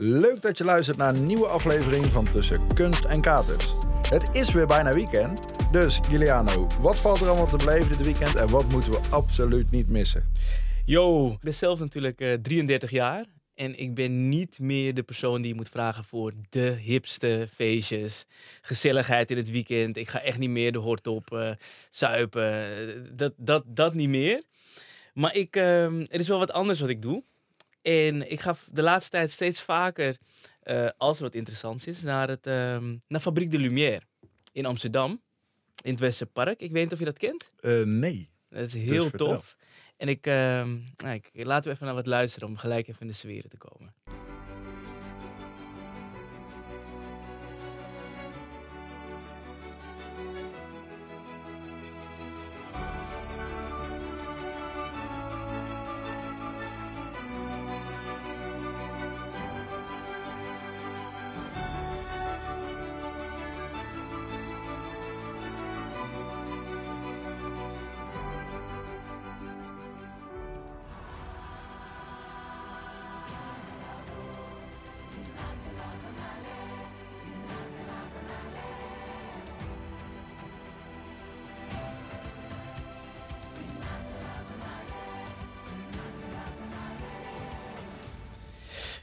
Leuk dat je luistert naar een nieuwe aflevering van Tussen Kunst en Katers. Het is weer bijna weekend, dus Giuliano, wat valt er allemaal te beleven dit weekend en wat moeten we absoluut niet missen? Yo, ik ben zelf natuurlijk eh 33 jaar. En ik ben niet meer de persoon die je moet vragen voor de hipste feestjes. Gezelligheid in het weekend. Ik ga echt niet meer de hort op eh, zuipen. Eh, Dat, dat, dat niet meer. Maar ik, ehm, er is wel wat anders wat ik doe. En ik ga de laatste tijd steeds vaker, eh, als er wat interessants is, naar, het, ehm, naar Fabriek de Lumière in Amsterdam. In het Westerpark. Ik weet niet of je dat kent. Eh, nee. Dat is heel vertel. tof. En ik, ehm, nou, ik, laten we even naar wat luisteren om gelijk even in de sfeer te komen.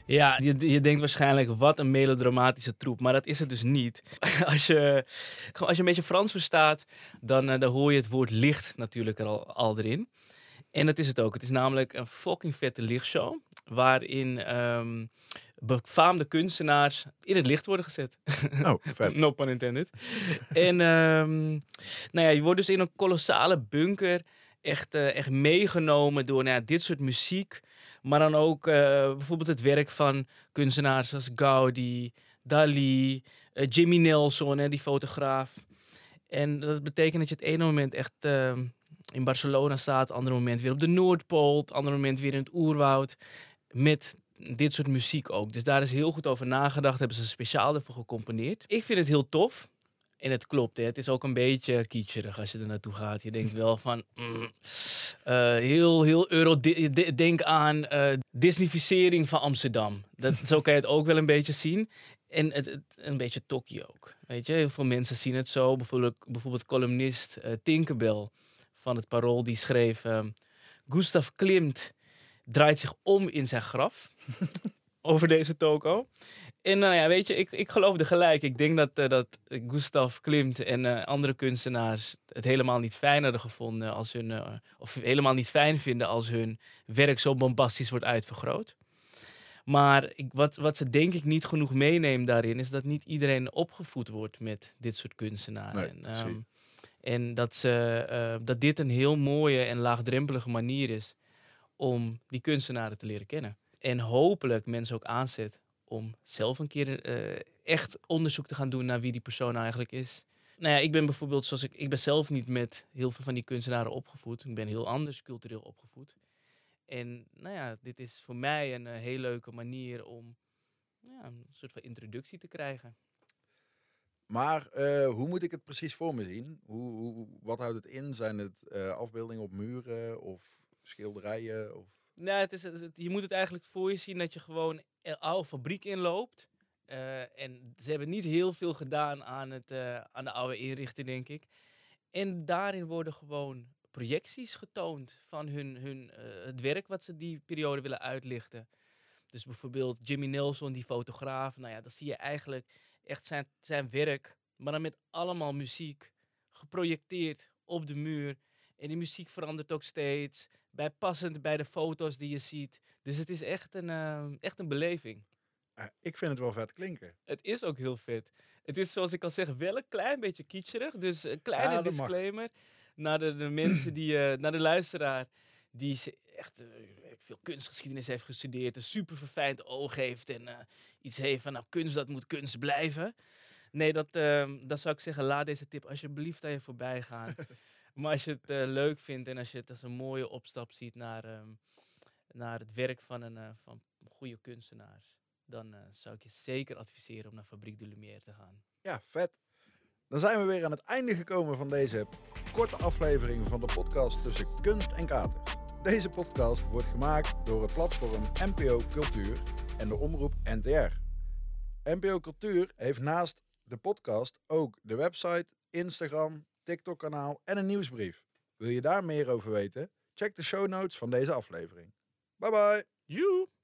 Ja, je, je denkt waarschijnlijk wat een melodramatische troep, maar dat is het dus niet. Als je, als je een beetje Frans verstaat, dan, eh, dan hoor je het woord licht natuurlijk er al, al erin. En dat is het ook. Het is namelijk een fucking vette lichtshow, waarin ehm, befaamde kunstenaars in het licht worden gezet. Oh, vet. No pun intended. en ehm, nou ja, je wordt dus in een kolossale bunker echt, eh, echt meegenomen door nou ja, dit soort muziek. Maar dan ook eh, bijvoorbeeld het werk van kunstenaars als Gaudi, Dali, eh, Jimmy Nelson, hè, die fotograaf. En dat betekent dat je het ene moment echt ehm, in Barcelona staat, het andere moment weer op de Noordpool, het andere moment weer in het oerwoud. Met dit soort muziek ook. Dus daar is heel goed over nagedacht, hebben ze speciaal ervoor gecomponeerd. Ik vind het heel tof. En het klopt, hè. het is ook een beetje kitscherig als je er naartoe gaat. Je denkt wel van, mm, eh, heel, heel euro. de- de- Denk aan eh Disneyficering van Amsterdam. Dat, zo kan je het ook wel een beetje zien. En het, het- een beetje Tokio ook. Weet je, heel veel mensen zien het zo. Bijvoorbeeld, bijvoorbeeld columnist eh, Tinkerbell van het Parool, die schreef... ehm, Gustav Klimt draait zich om in zijn graf. over deze toko. En nou ja, weet je, ik, ik geloofde gelijk. Ik denk dat, eh, dat Gustav Klimt en eh, andere kunstenaars het helemaal niet fijn hadden gevonden als hun, eh, of helemaal niet fijn vinden als hun werk zo bombastisch wordt uitvergroot. Maar ik, wat, wat ze denk ik niet genoeg meeneemt daarin, is dat niet iedereen opgevoed wordt met dit soort kunstenaren. Nee, en, ehm, en dat, ze, dat dit een heel mooie en laagdrempelige manier is om die kunstenaren te leren kennen. En hopelijk mensen ook aanzet om zelf een keer eh, echt onderzoek te gaan doen naar wie die persoon eigenlijk is. Nou ja, ik ben bijvoorbeeld, zoals ik, ik ben zelf niet met heel veel van die kunstenaren opgevoed. Ik ben heel anders cultureel opgevoed. En nou ja, dit is voor mij een eh, heel leuke manier om ja, een soort van introductie te krijgen. Maar eh, hoe moet ik het precies voor me zien? Hoe, hoe, wat houdt het in? Zijn het afbeeldingen op muren of schilderijen? Of... Nou, het is, je moet het eigenlijk voor je zien dat je gewoon een oude fabriek inloopt. Eh, en ze hebben niet heel veel gedaan aan, het, eh, aan de oude inrichting, denk ik. En daarin worden gewoon projecties getoond van hun, hun, eh, het werk wat ze die periode willen uitlichten. Dus bijvoorbeeld Jimmy Nelson, die fotograaf. Nou ja, dan zie je eigenlijk echt zijn, zijn werk, maar dan met allemaal muziek geprojecteerd op de muur. En die muziek verandert ook steeds bijpassend bij de foto's die je ziet. Dus het is echt een, eh, echt een beleving. Eh, ik vind het wel vet klinken. Het is ook heel vet. Het is zoals ik al zeg, wel een klein beetje kitscherig. Dus een kleine Ja, dat mag. disclaimer naar de, de mensen die, eh, naar de luisteraar die echt veel kunstgeschiedenis heeft gestudeerd, een super verfijnd oog heeft en iets heeft van nou kunst dat moet kunst blijven. Nee, dat, dat zou ik zeggen, laat deze tip alsjeblieft aan je voorbij gaan. maar als je het eh, leuk vindt en als je het als een mooie opstap ziet naar, ehm, naar het werk van, een, eh, van goede kunstenaars, dan eh, zou ik je zeker adviseren om naar Fabriek de Lumière te gaan. Ja, vet. Dan zijn we weer aan het einde gekomen van deze korte aflevering van de podcast tussen kunst en kater. Deze podcast wordt gemaakt door het platform NPO Cultuur en de omroep NTR. NPO Cultuur heeft naast de podcast ook de website, Instagram, TikTok-kanaal en een nieuwsbrief. Wil je daar meer over weten? Check de show notes van deze aflevering. Bye bye! Joe!